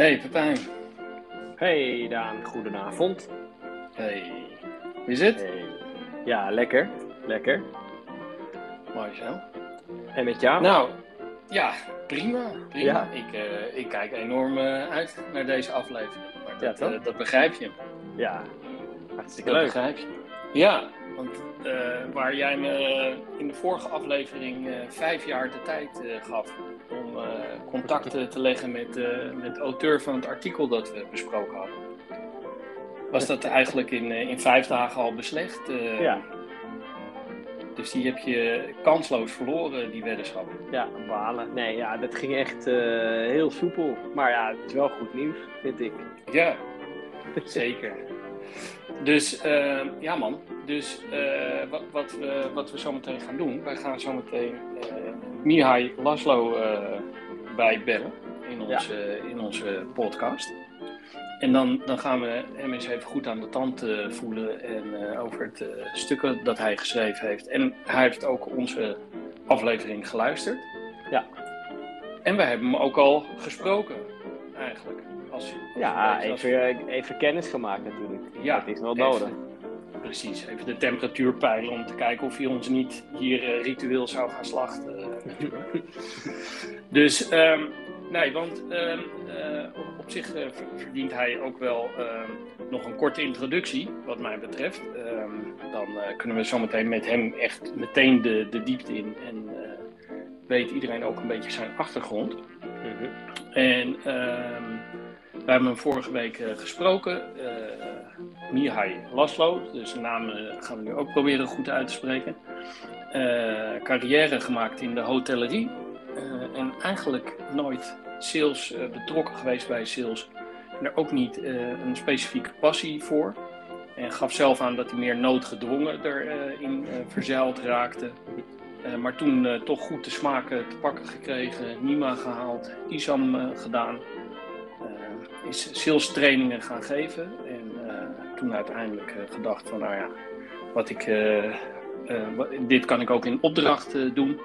Hey Pepijn. Hey Daan, goedenavond. Hey. Hoe is het? Hey. Ja, lekker. Lekker. Mooi zo. En met jou? Nou, ja, prima. prima. Ja? Ik, eh, ik kijk enorm eh, uit naar deze aflevering. Maar Ja, dat, toch? eh, dat begrijp je. Ja, hartstikke Dat leuk. begrijp je. Ja, want waar jij me in de vorige aflevering vijf jaar de tijd gaf contact te leggen met, eh, met de auteur van het artikel dat we besproken hadden, was dat eigenlijk in, eh, in vijf dagen al beslecht. eh, Ja, Dus die heb je kansloos verloren, die weddenschap. ja, balen. Nee, ja, dat ging echt heel soepel. Maar ja, het is wel goed nieuws, vind ik. Ja, zeker. Dus uh, ja man, dus uh, wat, wat, we, wat we zometeen gaan doen, wij gaan zometeen uh, Mihai Laszlo uh, bijbellen in onze, in onze podcast. En dan, dan gaan we hem eens even goed aan de tand uh, voelen en uh, over het uh, stukken dat hij geschreven heeft. En hij heeft ook onze aflevering geluisterd. Ja. En we hebben hem ook al gesproken, eigenlijk. Als, als ja, even, even kennis gemaakt natuurlijk. Ja, dat is wel nodig. Precies, even de temperatuur peilen om te kijken of hij ons niet hier ritueel zou gaan slachten. Dus, um, nee, want um, uh, op zich verdient hij ook wel um, nog een korte introductie, wat mij betreft. dan kunnen we zometeen met hem echt meteen de, de diepte in en weet iedereen ook een beetje zijn achtergrond. -hmm. En we hebben hem vorige week gesproken. Mihai Laszlo, dus de naam gaan we nu ook proberen goed uit te spreken. Carrière gemaakt in de hotellerie. en eigenlijk nooit sales betrokken geweest bij sales. En er ook niet een specifieke passie voor. En gaf zelf aan dat hij meer noodgedwongen erin verzeild raakte. maar toen toch goed te smaken te pakken gekregen, Nima gehaald, Isam gedaan is sales trainingen gaan geven. En toen uiteindelijk gedacht van, nou ja, wat ik, dit kan ik ook in opdracht doen.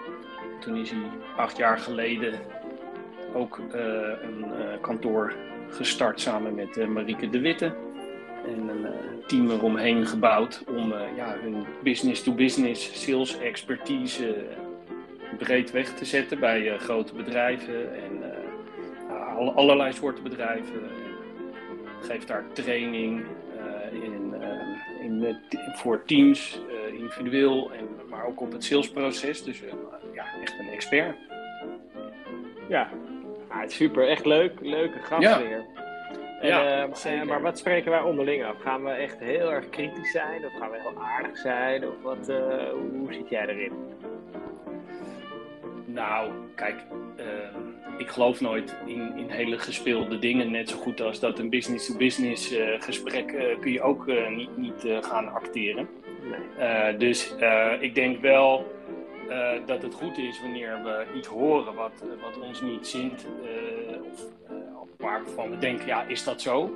Toen is hij acht jaar geleden ook een kantoor gestart samen met Marieke de Witte. En een team eromheen gebouwd om ja, hun business-to-business sales expertise breed weg te zetten bij grote bedrijven en allerlei soorten bedrijven. Geeft daar training in, in, voor teams, individueel, en, maar ook op het salesproces. Dus ja, echt een expert. Ja, ah, super. Echt leuk. Leuke gast ja. weer. En, ja, uh, maar wat spreken wij onderling af? Gaan we echt heel erg kritisch zijn? Of gaan we heel aardig zijn? Of wat, hoe zit jij erin? Nou, kijk, uh, ik geloof nooit in, in, hele gespeelde dingen. Net zo goed als dat een business-to-business -business, gesprek kun je ook niet, niet gaan acteren. Nee. dus ik denk wel dat het goed is wanneer we iets horen wat, wat ons niet zint. of waarvan we denken, ja, is dat zo?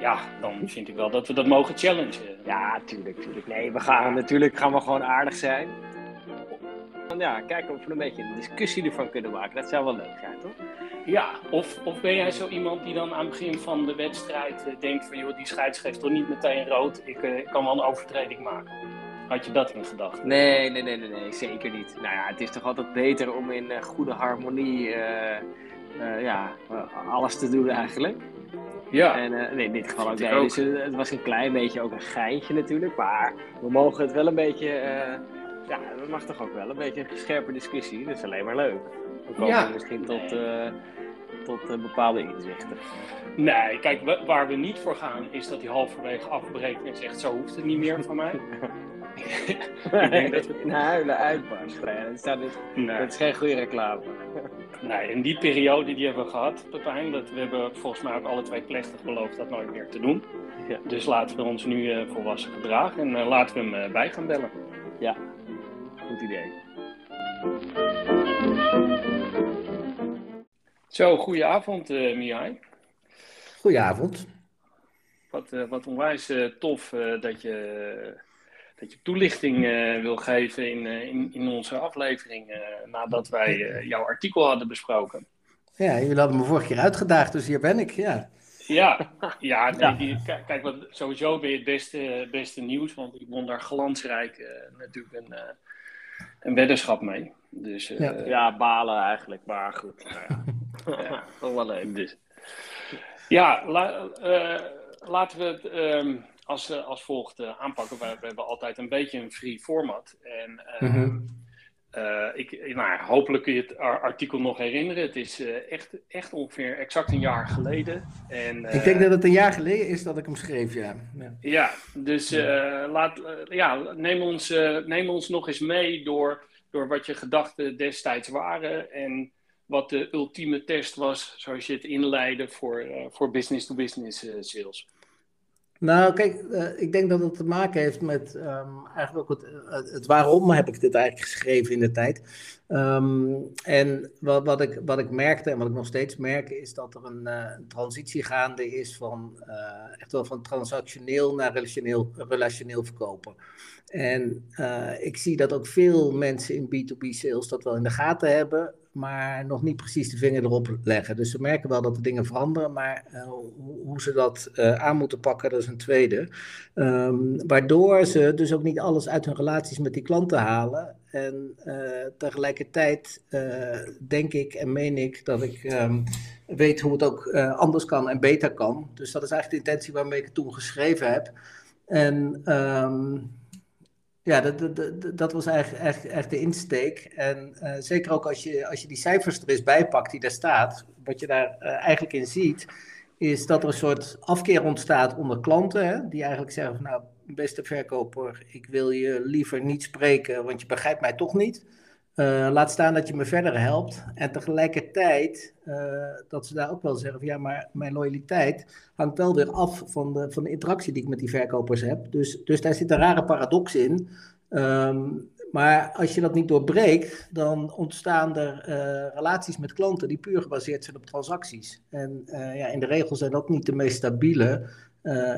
Ja, dan vind ik wel dat we dat mogen challengen. Ja, tuurlijk, tuurlijk. Nee, we gaan natuurlijk gaan we gewoon aardig zijn ja, kijken of we een beetje een discussie ervan kunnen maken. Dat zou wel leuk zijn, toch? Ja, of, of ben jij zo iemand die dan aan het begin van de wedstrijd uh, denkt van joh, die scheids geeft toch niet meteen rood, ik, uh, ik kan wel een overtreding maken. Had je dat in gedachten? Nee, nee, nee, nee, nee, zeker niet. Nou ja, het is toch altijd beter om in uh, goede harmonie ja, alles te doen eigenlijk. Ja. En nee, in dit geval ook. ik Nee, ook. dus, het was een klein beetje ook een geintje natuurlijk, maar we mogen het wel een beetje ja, dat mag toch ook wel een beetje een scherpe discussie. Dat is alleen maar leuk. We komen Ja. misschien tot, uh, tot uh, bepaalde inzichten. Nee, kijk, waar we niet voor gaan is dat hij halverwege afbreekt en zegt: Zo hoeft het niet meer van mij. ik denk dat het in huilen uitbarst. Nee, dat, staat niet, Nee. dat is geen goede reclame. nee, en die periode die hebben we gehad, Pepijn. Dat we hebben volgens mij ook alle twee plechtig beloofd dat nooit meer te doen. Ja. Dus laten we ons nu uh, volwassen gedragen en uh, laten we hem bij gaan bellen. Ja, goed idee. Zo, goedenavond uh, Mihai. Goedenavond. Wat, uh, wat onwijs uh, tof dat, je, dat je toelichting wil geven in, in, in onze aflevering nadat wij jouw artikel hadden besproken. Ja, jullie hadden me vorige keer uitgedaagd, dus hier ben ik, ja. Ja, ja, nee, die, kijk, wat, sowieso ben je het beste, beste nieuws, want ik won daar glansrijk uh, natuurlijk een, uh, een weddenschap mee. Dus, uh, ja. ja. balen eigenlijk, maar goed. Nou ja, ja wel leuk. Dus. Ja, la, laten we het um, als, als volgt aanpakken. We, we, hebben altijd een beetje een free format. En mm -hmm. Uh, ik, nou, hopelijk kun je het artikel nog herinneren. Het is uh, echt, echt ongeveer exact een jaar geleden. En, uh, ik denk dat het een jaar geleden is dat ik hem schreef, ja. Ja, ja dus Laat, ja, neem, ons, neem ons nog eens mee door, door wat je gedachten destijds waren. En wat de ultieme test was, zoals je het inleidde voor, voor business-to-business -business, sales. Nou, kijk, uh, ik denk dat het te maken heeft met um, eigenlijk ook het, het, het, waarom heb ik dit eigenlijk geschreven in de tijd. Um, en wat, wat, ik, wat ik merkte en wat ik nog steeds merk, is dat er een, uh, transitie gaande is van echt wel van transactioneel naar relationeel, relationeel verkopen. En ik zie dat ook veel mensen in B2B sales dat wel in de gaten hebben maar nog niet precies de vinger erop leggen. Dus ze merken wel dat de dingen veranderen, maar uh, hoe ze dat uh, aan moeten pakken, dat is een tweede. Um, waardoor ze dus ook niet alles uit hun relaties met die klanten halen. En uh, tegelijkertijd denk ik en meen ik dat ik um, weet hoe het ook anders kan en beter kan. Dus dat is eigenlijk de intentie waarmee ik het toen geschreven heb. En um, ja, dat, dat, dat was eigenlijk echt, echt de insteek. En uh, zeker ook als je, als je die cijfers er eens bijpakt die daar staat, wat je daar uh, eigenlijk in ziet, is dat er een soort afkeer ontstaat onder klanten, hè, die eigenlijk zeggen van nou, beste verkoper, ik wil je liever niet spreken, want je begrijpt mij toch niet. Uh, laat staan dat je me verder helpt. En tegelijkertijd uh, dat ze daar ook wel zeggen van ja, maar mijn loyaliteit hangt wel weer af van de, van de interactie die ik met die verkopers heb. Dus, dus daar zit een rare paradox in. Um, maar als je dat niet doorbreekt, dan ontstaan er uh, relaties met klanten die puur gebaseerd zijn op transacties. En ja, in de regel zijn dat niet de meest stabiele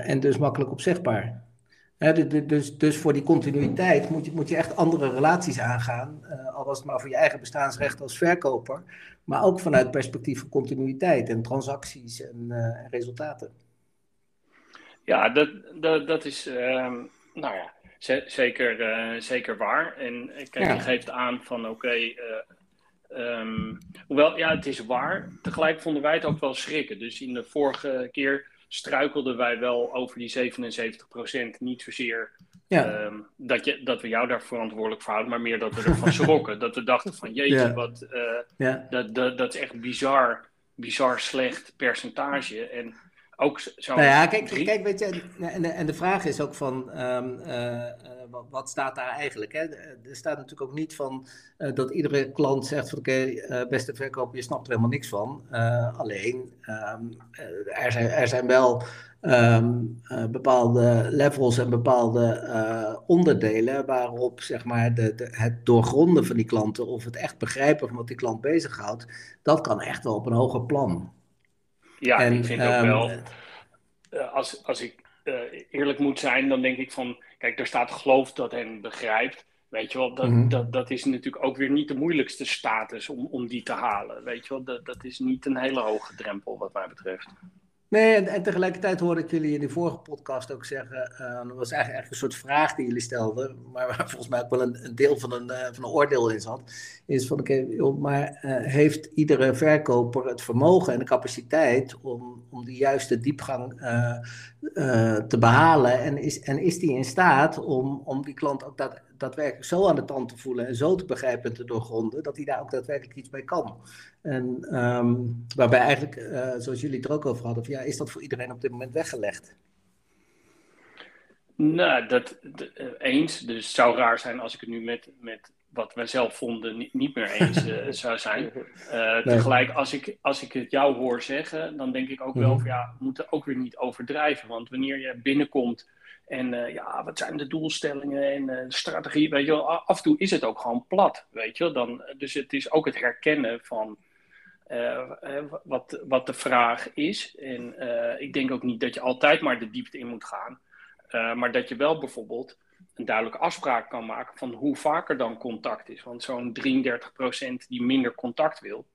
en dus makkelijk opzegbaar dus, dus voor die continuïteit moet je, moet je echt andere relaties aangaan. Uh, al was het maar voor je eigen bestaansrecht als verkoper. Maar ook vanuit perspectief van continuïteit en transacties en, uh, resultaten. Ja, dat, dat, dat is uh, nou ja, zeker, uh, zeker waar. En kijk, ja. je geeft aan van oké. Okay, um, hoewel, ja, het is waar. Tegelijk vonden wij het ook wel schrikken. Dus in de vorige keer struikelden wij wel over die 77%. Niet zozeer ja. um, dat, je, dat we jou daar verantwoordelijk voor houden, maar meer dat we ervan schrokken. dat we dachten van jeetje, ja. wat, uh, ja. dat, dat, dat is echt bizar, bizar slecht percentage. En ook zo. Nou ja, kijk, kijk weet je, en de, en de vraag is ook van. Um, uh, wat, wat, staat daar eigenlijk? Hè? Er staat natuurlijk ook niet van uh, dat iedere klant zegt van oké, okay, beste verkoper, je snapt er helemaal niks van. Alleen, um, er, zijn, er zijn wel um, bepaalde levels en bepaalde onderdelen waarop zeg maar, de, de, het doorgronden van die klanten of het echt begrijpen van wat die klant bezighoudt, dat kan echt wel op een hoger plan. Ja, en, ik vind ook wel, als, als ik eerlijk moet zijn, dan denk ik van Kijk, daar staat geloof dat hen begrijpt. Weet je wel, dat, mm -hmm. dat, dat is natuurlijk ook weer niet de moeilijkste status om, om die te halen. Weet je wel, dat, dat is niet een hele hoge drempel wat mij betreft. Nee, en, tegelijkertijd hoorde ik jullie in de vorige podcast ook zeggen, uh, dat was eigenlijk, een soort vraag die jullie stelden, maar waar volgens mij ook wel een, een deel van een, uh, van een oordeel in zat, is van oké, maar uh, heeft iedere verkoper het vermogen en de capaciteit om, om die juiste diepgang te behalen? En is, en is die in staat om, om die klant ook dat, daadwerkelijk zo aan de tand te voelen en zo te begrijpen en te doorgronden, dat hij daar ook daadwerkelijk iets mee kan. En um, waarbij eigenlijk, uh, zoals jullie het er ook over hadden, van, ja, is dat voor iedereen op dit moment weggelegd? Nou, dat, de, uh, eens. Dus het zou raar zijn als ik het nu met, met wat wij zelf vonden niet, niet meer eens uh, zou zijn. Nee. Tegelijk, als ik, als ik het jou hoor zeggen, dan denk ik ook wel mhm. van ja, we moeten ook weer niet overdrijven. Want wanneer je binnenkomt en uh, ja, wat zijn de doelstellingen en uh, de strategie? Weet je af en toe is het ook gewoon plat, weet je Dan, dus het is ook het herkennen van wat, wat de vraag is. En ik denk ook niet dat je altijd maar de diepte in moet gaan. maar dat je wel bijvoorbeeld een duidelijke afspraak kan maken van hoe vaker dan contact is. Want zo'n 33% die minder contact wil,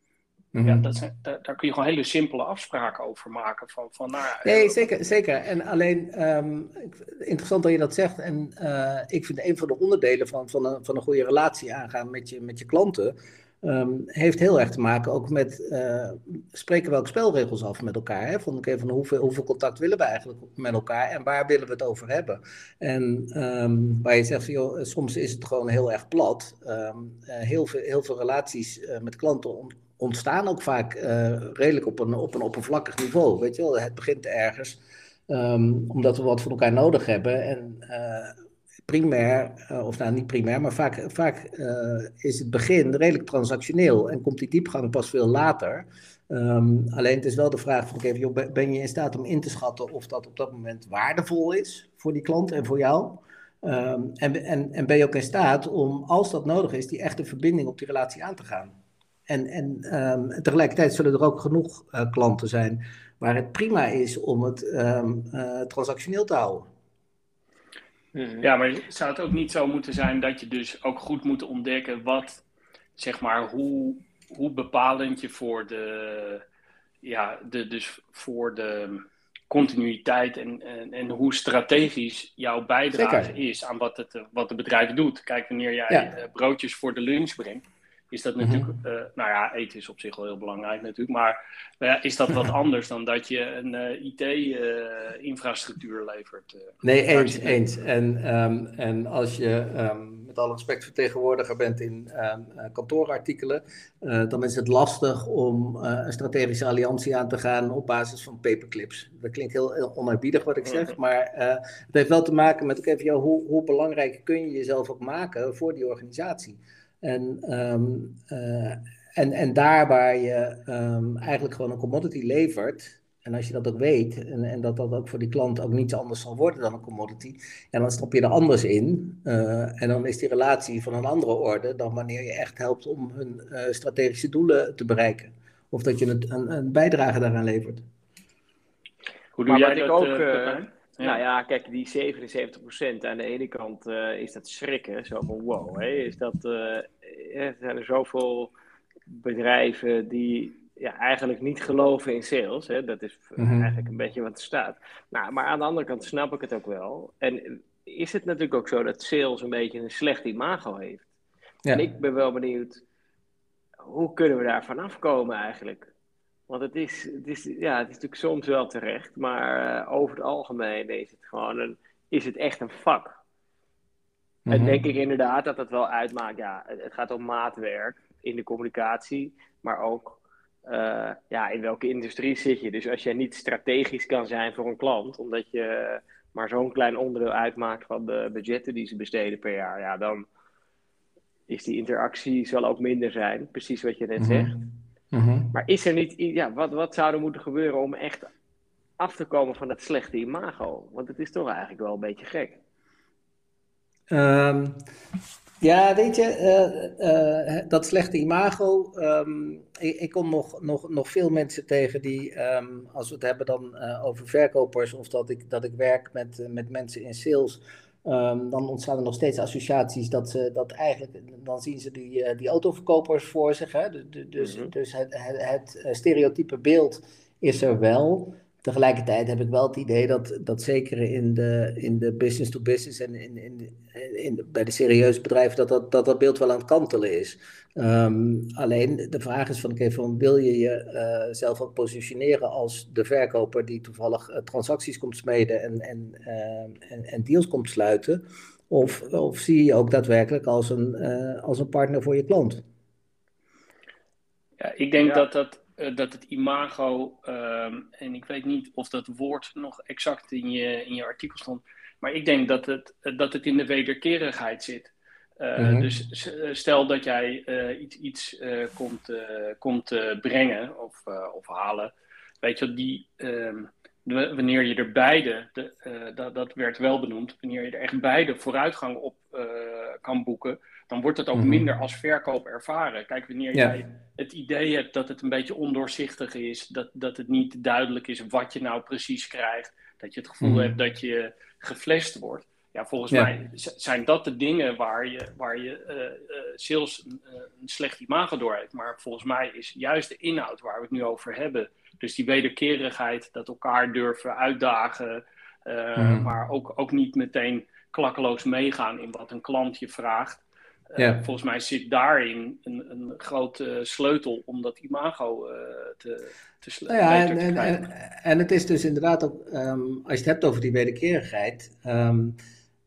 Mhm. Ja, dat zijn, daar, daar, kun je gewoon hele simpele afspraken over maken. Van, van, nou, nee, zeker, zeker. En alleen, um, interessant dat je dat zegt. En uh, ik vind een van de onderdelen van, van, een, van een goede relatie aangaan met je, met je klanten. Um, heeft heel erg te maken ook met uh, spreken welke spelregels af met elkaar. Hè? Van, okay, van hoeveel, hoeveel contact willen we eigenlijk met elkaar en waar willen we het over hebben? En um, waar je zegt, van, joh, soms is het gewoon heel erg plat. Um, uh, heel, veel, heel veel relaties uh, met klanten ontstaan ook vaak redelijk op een, op een oppervlakkig niveau. Weet je wel, het begint ergens. omdat we wat van elkaar nodig hebben. En primair, uh, of nou niet primair, maar vaak, vaak is het begin redelijk transactioneel en komt die diepgang pas veel later. Um, alleen het is wel de vraag van, okay, joh, ben je in staat om in te schatten of dat op dat moment waardevol is voor die klant en voor jou? Um, en, en, en ben je ook in staat om, als dat nodig is, die echte verbinding op die relatie aan te gaan? En, en um, tegelijkertijd zullen er ook genoeg uh, klanten zijn waar het prima is om het transactioneel te houden. Mhm. Ja, maar zou het ook niet zo moeten zijn dat je dus ook goed moet ontdekken wat, zeg maar, hoe, hoe bepalend je voor de, ja, de, dus voor de continuïteit en, en, en hoe strategisch jouw bijdrage is aan wat het, wat het bedrijf doet. Kijk, wanneer jij eh, broodjes voor de lunch brengt, is dat mhm. natuurlijk, uh, nou ja, eten is op zich wel heel belangrijk natuurlijk, maar uh, is dat wat anders dan dat je een uh, IT-infrastructuur levert? nee, eens, eens. En, um, en als je um, met alle respect vertegenwoordiger bent in um, kantoorartikelen, dan is het lastig om een strategische alliantie aan te gaan op basis van paperclips. Dat klinkt heel, heel onerbiedig wat ik zeg, mhm. maar het heeft wel te maken met, okay, jou, hoe, hoe belangrijk kun je jezelf ook maken voor die organisatie? En, um, uh, en, en daar waar je um, eigenlijk gewoon een commodity levert, en als je dat ook weet, en, en, dat dat ook voor die klant ook niets anders zal worden dan een commodity, en dan stop je er anders in. Uh, en dan is die relatie van een andere orde dan wanneer je echt helpt om hun uh, strategische doelen te bereiken. Of dat je een, een, een bijdrage daaraan levert. Hoe doe maar jij dat, ook, uh, ja. Nou ja, kijk, die 77% aan de ene kant uh, is dat schrikken. Zo van wow, hè, is dat, uh, er zijn er zoveel bedrijven die ja, eigenlijk niet geloven in sales. Hè? Dat is mm-hmm. eigenlijk een beetje wat er staat. Nou, maar aan de andere kant snap ik het ook wel. En is het natuurlijk ook zo dat sales een beetje een slecht imago heeft. Ja. En ik ben wel benieuwd, hoe kunnen we daar vanaf komen eigenlijk? Want het is, het is, ja, het is natuurlijk soms wel terecht, maar uh, over het algemeen is het gewoon een, is het echt een vak. En denk ik inderdaad dat dat wel uitmaakt. Ja, het, het, gaat om maatwerk in de communicatie, maar ook uh, ja, in welke industrie zit je. Dus als jij niet strategisch kan zijn voor een klant, omdat je maar zo'n klein onderdeel uitmaakt van de budgetten die ze besteden per jaar, ja, dan is die interactie zal ook minder zijn. Precies wat je net mm-hmm. zegt. Mhm. Maar is er niet, ja, wat, wat zou er moeten gebeuren om echt af te komen van dat slechte imago? Want het is toch eigenlijk wel een beetje gek. Um, ja, weet je, uh, uh, dat slechte imago. Um, ik, ik, kom nog, nog, nog veel mensen tegen die, um, als we het hebben dan uh, over verkopers, of dat ik, dat ik werk met, met mensen in sales Um, dan ontstaan er nog steeds associaties dat ze dat eigenlijk, dan zien ze die, uh, die autoverkopers voor zich. Hè? Dus, dus, mm -hmm. dus het, het, het, eh, stereotype beeld is er wel. Tegelijkertijd heb ik wel het idee dat, dat zeker in de, in de business to business en in, in, in, bij de serieuze bedrijven, dat dat, dat dat beeld wel aan het kantelen is. Um, alleen de vraag is van, okay, van wil je jezelf uh, ook positioneren als de verkoper die toevallig uh, transacties komt smeden en, en, uh, en, en, deals komt sluiten? Of, of zie je ook daadwerkelijk als een, als een partner voor je klant? Ja, ik denk ja. dat dat uh, dat het imago, uh, en ik weet niet of dat woord nog exact in je, in je artikel stond, maar ik denk dat het, dat het in de wederkerigheid zit. Uh, mm-hmm. Dus stel dat jij iets, iets komt, komt brengen of, of halen, weet je, die, ehm, de, wanneer je er beide, de, dat, dat werd wel benoemd, wanneer je er echt beide vooruitgang op kan boeken, dan wordt het ook mm-hmm. minder als verkoop ervaren. Kijk, wanneer ja. jij het idee hebt dat het een beetje ondoorzichtig is, dat, dat het niet duidelijk is wat je nou precies krijgt, dat je het gevoel mm-hmm. hebt dat je geflasht wordt, Ja, volgens mij zijn dat de dingen waar je, waar je sales een, een slecht imago door heeft. Maar volgens mij is juist de inhoud waar we het nu over hebben. Dus die wederkerigheid, dat elkaar durven uitdagen. Mhm. Maar ook, ook niet meteen klakkeloos meegaan in wat een klant je vraagt. Ja. volgens mij zit daarin een, een grote sleutel om dat imago uh, te, te, nou ja, en, en, en, het is dus inderdaad ook, um, als je het hebt over die wederkerigheid, um,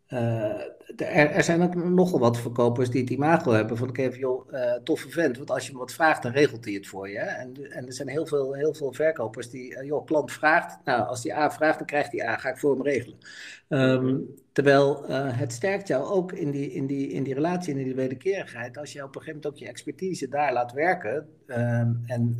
uh, er, er, zijn ook nogal wat verkopers die het imago hebben van, oké, joh, uh, toffe vent, want als je hem wat vraagt, dan regelt hij het voor je. Hè? En, en er zijn heel veel, heel veel verkopers die, uh, joh, klant vraagt, nou, als die A vraagt, dan krijgt hij A, ga ik voor hem regelen. Um, terwijl uh, het sterkt jou ook in die, in, die, in die relatie en in die wederkerigheid, als je op een gegeven moment ook je expertise daar laat werken. Um, en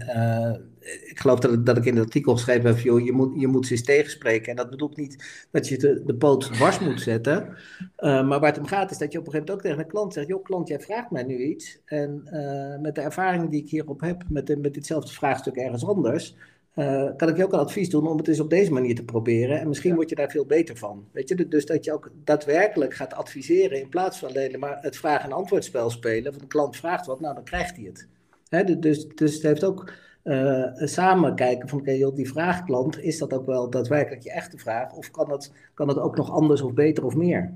ik geloof dat, ik, dat ik in het artikel geschreven heb, joh, je moet, je moet ze eens tegenspreken. En dat bedoelt niet dat je de, de poot dwars moet zetten, maar waar het om gaat is dat je op een gegeven moment ook tegen een klant zegt: Joh, klant, jij vraagt mij nu iets. En uh, met de ervaring die ik hierop heb, met, met ditzelfde vraagstuk ergens anders, uh, kan ik je ook een advies doen om het eens op deze manier te proberen. En misschien word je daar veel beter van. Weet je, dus dat je ook daadwerkelijk gaat adviseren in plaats van alleen maar het vraag- en antwoordspel spelen. Want een klant vraagt wat, nou dan krijgt hij het. Hè, dus, dus het heeft ook. Uh, samen kijken van, oké, okay, die vraagklant, is dat ook wel daadwerkelijk je echte vraag? Of kan het, kan het ook nog anders of beter of meer?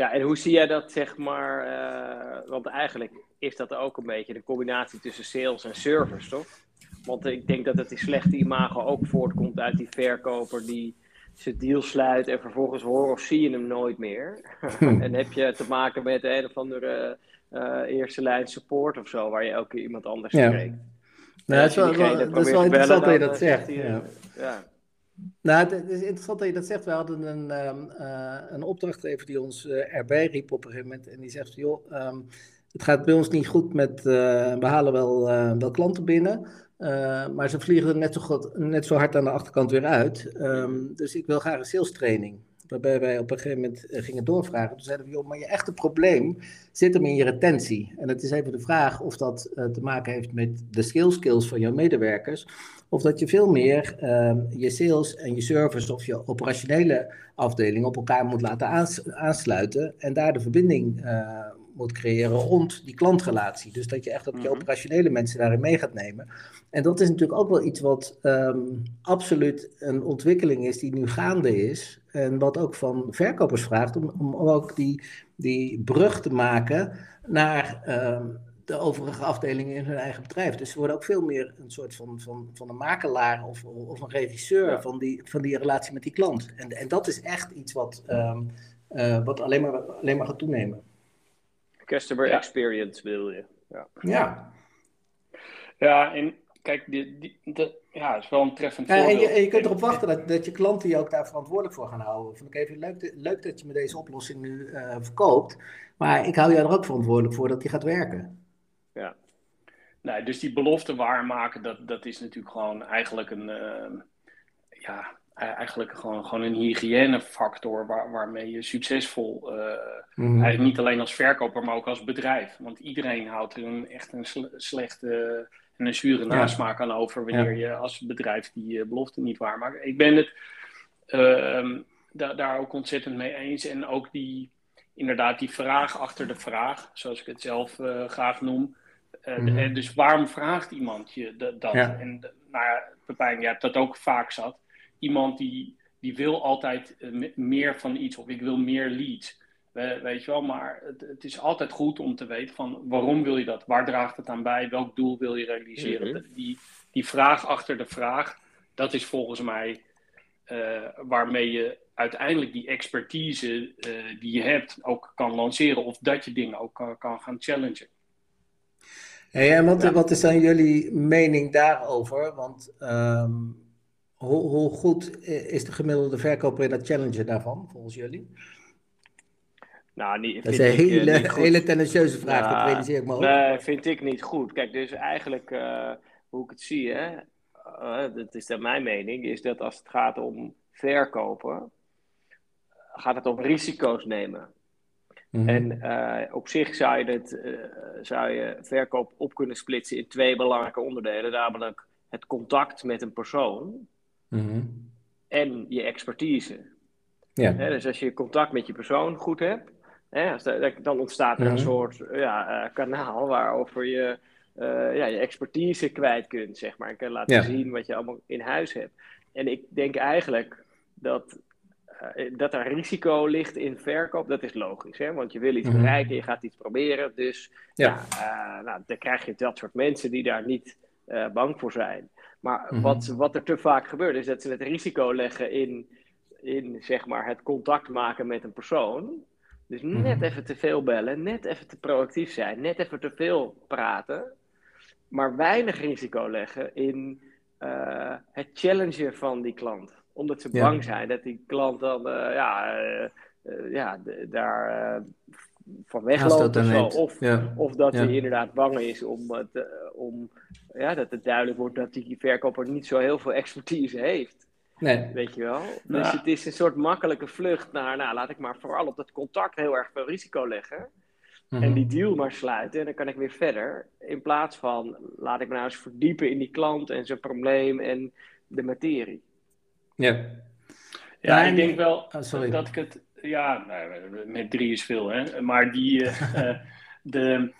Ja, en hoe zie jij dat, zeg maar, uh, want eigenlijk is dat ook een beetje de combinatie tussen sales en service, toch? Want ik denk dat het die slechte imago ook voortkomt uit die verkoper die zijn deal sluit en vervolgens hoor of zie je hem nooit meer. en heb je te maken met een of andere uh, eerste lijn support of zo, waar je elke keer iemand anders ja. spreekt. Nou, dat is wel, dat is wel interessant dat je dat zegt. ja. ja. Nou, het is interessant dat je dat zegt. We hadden een, um, uh, een opdrachtgever die ons uh, erbij riep op een gegeven moment. En die zegt, joh, um, het gaat bij ons niet goed met, uh, we halen wel, wel klanten binnen. maar ze vliegen net zo, goed, net zo hard aan de achterkant weer uit. Um, dus ik wil graag een sales training. Waarbij wij op een gegeven moment gingen doorvragen. Toen zeiden we, joh, maar je echte probleem zit hem in je retentie. En het is even de vraag of dat te maken heeft met de skill skills van jouw medewerkers of dat je veel meer uh, je sales en je service of je operationele afdeling op elkaar moet laten aansluiten en daar de verbinding uh, moet creëren rond die klantrelatie. Dus dat je echt ook je mhm. operationele mensen daarin mee gaat nemen. En dat is natuurlijk ook wel iets wat um, absoluut een ontwikkeling is die nu gaande is. En wat ook van verkopers vraagt om, om ook die, die brug te maken naar. Um, de overige afdelingen in hun eigen bedrijf. Dus ze worden ook veel meer een soort van, van, van een makelaar of, of een regisseur van, die, van die relatie met die klant. En, en dat is echt iets wat, um, uh, wat alleen, maar, alleen maar gaat toenemen. Customer ja. experience wil je. Ja. ja. Ja, en kijk, die, die, de, ja, is wel een treffend ja, en je, en je, kunt erop wachten dat, dat je klanten je ook daar verantwoordelijk voor gaan houden. Van, okay, leuk, leuk dat je me deze oplossing nu uh, verkoopt, maar ik hou jou er ook verantwoordelijk voor dat die gaat werken. Ja. Nee, dus die belofte waarmaken, dat, dat is natuurlijk gewoon eigenlijk een, uh, ja, e-, eigenlijk gewoon, gewoon een hygiënefactor waar, waarmee je succesvol, uh, mm eigenlijk niet alleen als verkoper, maar ook als bedrijf. Want iedereen houdt er een, echt een slechte en een zure nasmaak aan over wanneer je als bedrijf die uh, belofte niet waarmaakt. Ik ben het ehm, da daar ook ontzettend mee eens. En ook die, inderdaad, die vraag achter de vraag, zoals ik het zelf graag noem. Uh, mm Dus waarom vraagt iemand je dat? En nou ja, Pepijn, je hebt dat ook vaak zat. Iemand die, die wil altijd uh, meer van iets of ik wil meer leads. We, weet je wel, maar het, het, is altijd goed om te weten van waarom wil je dat? Waar draagt het aan bij? Welk doel wil je realiseren? Mm -hmm. die, die vraag achter de vraag, dat is volgens mij uh, waarmee je uiteindelijk die expertise die je hebt ook kan lanceren of dat je dingen ook kan, kan gaan challengen. Hey, en wat, wat, is dan jullie mening daarover? Want um, hoe, hoe, goed is de gemiddelde verkoper in dat challenge daarvan, volgens jullie? Nou, niet, dat is een hele, ik, hele tendentieuze vraag, dat realiseer ik me ook. Nee, vind ik niet goed. Kijk, dus eigenlijk, uh, hoe ik het zie, hè, uh, dat is dan mijn mening, is dat als het gaat om verkopen, gaat het om risico's nemen. Mhm. En uh, op zich zou je, het, uh, zou je verkoop op kunnen splitsen in twee belangrijke onderdelen. Namelijk het contact met een persoon mm -hmm. en je expertise. Ja. dus als je contact met je persoon goed hebt, hè, dan ontstaat er een mhm. soort ja, uh, kanaal waarover je ja, je expertise kwijt kunt, zeg maar. En kan laten zien wat je allemaal in huis hebt. En ik denk eigenlijk dat, dat er risico ligt in verkoop. Dat is logisch, hè? want je wil iets mhm. bereiken, je gaat iets proberen. Dus ja. ja nou, dan krijg je dat soort mensen die daar niet bang voor zijn. Maar mhm. wat, wat er te vaak gebeurt, is dat ze het risico leggen in, in zeg maar, het contact maken met een persoon. Dus net mhm. even te veel bellen, net even te proactief zijn, net even te veel praten. Maar weinig risico leggen in uh, het challengen van die klant. Omdat ze bang zijn dat die klant dan uh, ja, uh, ja, daar van wegloopt of zo. Of, of dat hij inderdaad bang is om, het, om ja, dat het duidelijk wordt dat die verkoper niet zo heel veel expertise heeft. Nee. Weet je wel? Dus het is een soort makkelijke vlucht naar, nou, laat ik maar vooral op dat contact heel erg veel risico leggen. En mhm. die deal maar sluiten en dan kan ik weer verder. In plaats van, laat ik me nou eens verdiepen in die klant en zijn probleem en de materie. Ja. Ja, ik denk wel oh, dat ik het, ja, nou, met drie is veel, hè. Maar die, uh, de,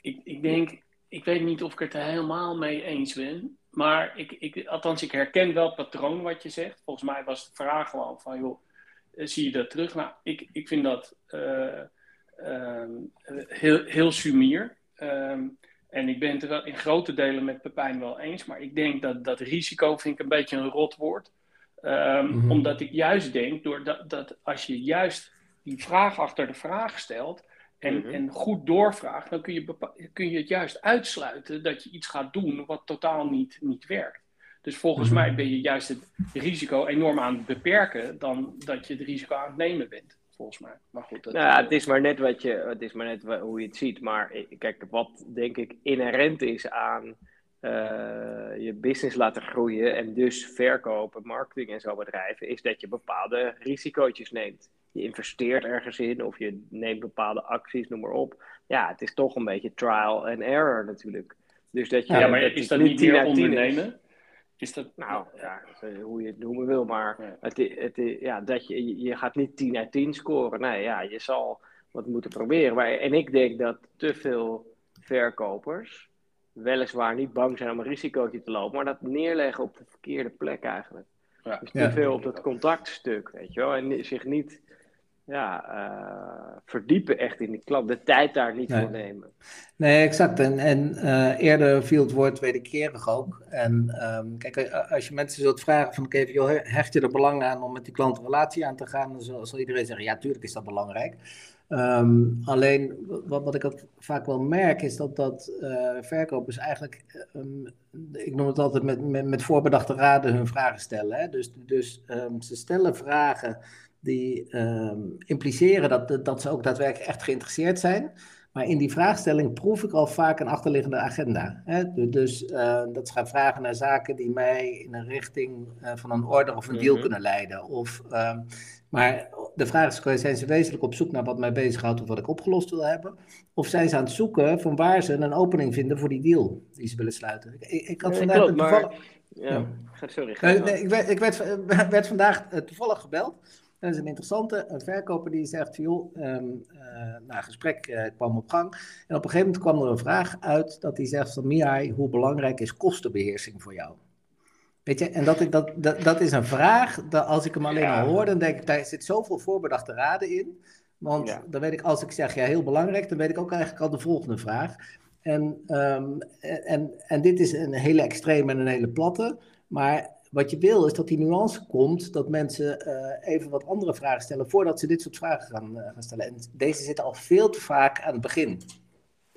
ik, ik denk, ik weet niet of ik het er helemaal mee eens ben. Maar ik, ik, althans, ik herken wel het patroon wat je zegt. Volgens mij was de vraag gewoon van, joh, eh, zie je dat terug? Nou, ik, ik vind dat uh, heel, heel sumier. Um, en ik ben het er wel in grote delen met Pepijn wel eens. Maar ik denk dat dat risico vind ik een beetje een rot woord. Um, Omdat ik juist denk, door dat, dat als je juist die vraag achter de vraag stelt, en, mhm. en goed doorvraagt, dan kun je, kun je het juist uitsluiten dat je iets gaat doen wat totaal niet, niet werkt. Dus volgens mhm. mij ben je juist het risico enorm aan het beperken dan dat je het risico aan het nemen bent. Volgens mij. Maar goed, dat, nou, het is maar net wat je, het is maar net hoe je het ziet. Maar kijk, wat denk ik inherent is aan je business laten groeien en dus verkopen, marketing en zo bedrijven, is dat je bepaalde risico's neemt je investeert ergens in of je neemt bepaalde acties, noem maar op. Ja, het is toch een beetje trial and error natuurlijk. Dus dat je, ja, maar is dat niet meer ondernemen? Is dat... Nou, ja, hoe je het noemen wil, maar het, het, ja, dat je, je gaat niet 10 uit 10 scoren. Nee, ja, je zal wat moeten proberen. Maar, en ik denk dat te veel verkopers weliswaar niet bang zijn om een risicootje te lopen, maar dat neerleggen op de verkeerde plek eigenlijk. Ja. Dus te veel op dat contactstuk, weet je wel. En zich niet ja, uh, verdiepen echt in die klant. De tijd daar niet voor nemen. Nee, exact. En, en uh, eerder viel het woord wederkerig ook. En um, kijk, als je mensen zult vragen van, oké, okay, hecht je er belang aan om met die klant een relatie aan te gaan? Dan zal, zal iedereen zeggen, ja, tuurlijk is dat belangrijk. Um, alleen, wat, wat ik ook vaak wel merk, is dat, dat uh, verkopers eigenlijk, um, ik noem het altijd met, met, met voorbedachte raden hun vragen stellen. Hè? Dus, dus um, ze stellen vragen die impliceren dat, dat ze ook daadwerkelijk echt geïnteresseerd zijn. Maar in die vraagstelling proef ik al vaak een achterliggende agenda. Hè? Dus uh, dat ze gaan vragen naar zaken die mij in een richting uh, van een order of een deal mm kunnen leiden. Of, uh, maar de vraag is, zijn ze wezenlijk op zoek naar wat mij bezighoudt of wat ik opgelost wil hebben? Of zijn ze aan het zoeken van waar ze een opening vinden voor die deal die ze willen sluiten? Ik, ik had vandaag klopt, maar... Ja, sorry. nee, ik werd, ik werd, werd vandaag toevallig gebeld dat is een interessante een verkoper die zegt, joh, um, uh, nou, gesprek uh, kwam op gang. En op een gegeven moment kwam er een vraag uit dat hij zegt van, Mihai, hoe belangrijk is kostenbeheersing voor jou? Weet je, en dat, dat, dat, dat is een vraag, dat als ik hem alleen al hoor, dan denk ik, daar zit zoveel voorbedachte raden in. Want dan weet ik, als ik zeg, ja, heel belangrijk, dan weet ik ook eigenlijk al de volgende vraag. En, um, en, en dit is een hele extreme en een hele platte, maar wat je wil is dat die nuance komt, dat mensen uh, even wat andere vragen stellen voordat ze dit soort vragen gaan, uh, gaan stellen. En deze zitten al veel te vaak aan het begin.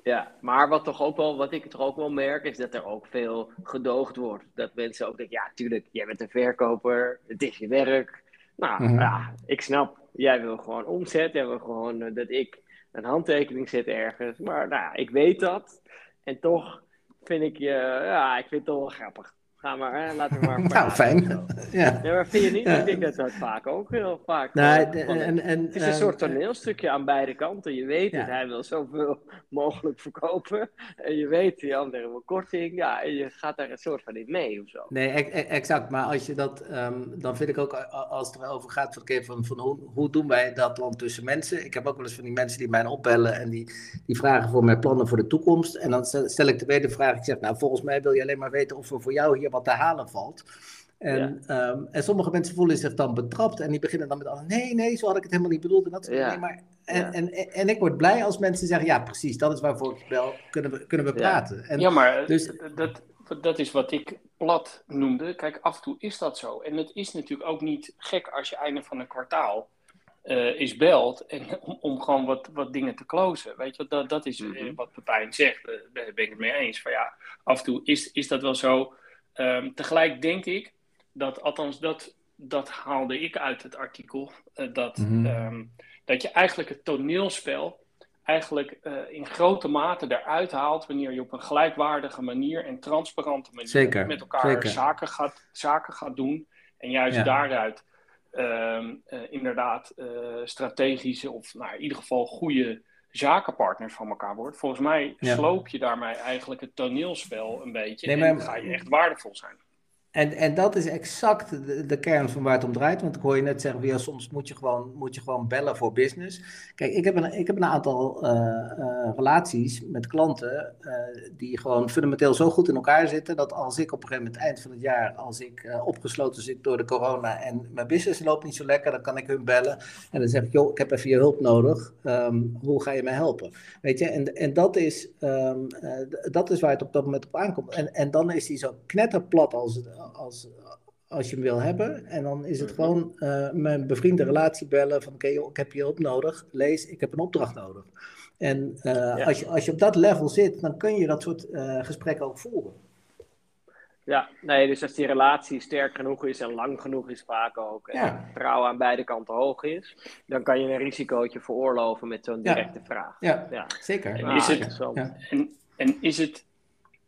Ja, maar wat, toch ook wel, wat ik toch ook wel merk, is dat er ook veel gedoogd wordt. Dat mensen ook denken, ja, tuurlijk, jij bent een verkoper, het is je werk. Nou, mhm. ja, ik snap, jij wil gewoon omzet, jij wil gewoon uh, dat ik een handtekening zet ergens. Maar nou, ik weet dat. En toch vind ik je, ja, ik vind het toch wel grappig. Ga maar, hè, laten we maar. nou, fijn. ja. ja. maar vind je niet? Ik denk dat dat vaak ook heel vaak. Nou, en, en, het is een ehm, soort toneelstukje aan beide kanten. Je weet het, hij wil zoveel mogelijk verkopen. En je weet, die andere wil korting. Ja, en je gaat daar een soort van in mee of zo. Nee, e-, e-, exact. Maar als je dat, um, dan vind ik ook, als het erover gaat van, van, van hoe, hoe doen wij dat dan tussen mensen? Ik heb ook wel eens van die mensen die mij opbellen en die, die vragen voor mijn plannen voor de toekomst. En dan stel ik de tweede vraag. Ik zeg, nou, volgens mij wil je alleen maar weten of er voor jou hier wat te halen valt. En, ehm, en sommige mensen voelen zich dan betrapt en die beginnen dan met: nee, nee, zo had ik het helemaal niet bedoeld. En, dat, nee, maar, en, en, en, ik word blij als mensen zeggen: ja, precies, dat is waarvoor ik bel, kunnen we, kunnen we praten. En ja, maar dus, dat, dat is wat ik plat noemde. Kijk, af en toe is dat zo. En het is natuurlijk ook niet gek als je einde van een kwartaal uh, is belt en, om, om, gewoon wat, wat dingen te closen. Weet je, dat, dat is mm wat Pepijn zegt, uh, daar ben ik het mee eens. Van ja, af en toe is, is dat wel zo. Um, tegelijk denk ik dat, althans dat, dat haalde ik uit het artikel, uh, dat, mm um, dat je eigenlijk het toneelspel eigenlijk in grote mate eruit haalt wanneer je op een gelijkwaardige manier en transparante manier zeker, met elkaar zeker. Zaken, gaat, zaken gaat doen. En juist ja. daaruit Ehm, eh, inderdaad strategische of nou, in ieder geval goede zakenpartners van elkaar wordt. Volgens mij sloop je daarmee eigenlijk het toneelspel een beetje nee, maar, en ga je echt waardevol zijn. En, en dat is exact de, kern van waar het om draait. Want ik hoor je net zeggen, ja, soms moet je, gewoon, moet je gewoon bellen voor business. Kijk, ik heb een, ik heb een aantal uh, uh, relaties met klanten uh, die gewoon fundamenteel zo goed in elkaar zitten, dat als ik op een gegeven moment eind van het jaar, als ik opgesloten zit door de corona en mijn business loopt niet zo lekker, dan kan ik hun bellen. En dan zeg ik, joh, ik heb even je hulp nodig. Um, hoe ga je mij helpen? Weet je, en, en dat, is, um, dat is waar het op dat moment op aankomt. En, en dan is die zo knetterplat als het als, als je hem wil hebben. En dan is het gewoon uh, mijn bevriende relatie bellen van oké, ik heb je hulp nodig. Lees, ik heb een opdracht nodig. En uh, als, je, als je op dat level zit, dan kun je dat soort uh, gesprekken ook voeren. Ja, nee, dus als die relatie sterk genoeg is en lang genoeg is vaak ook, en ja. vertrouwen aan beide kanten hoog is, dan kan je een risicootje veroorloven met zo'n directe ja. vraag. Ja, ja. zeker. En, is het, en, en is, het,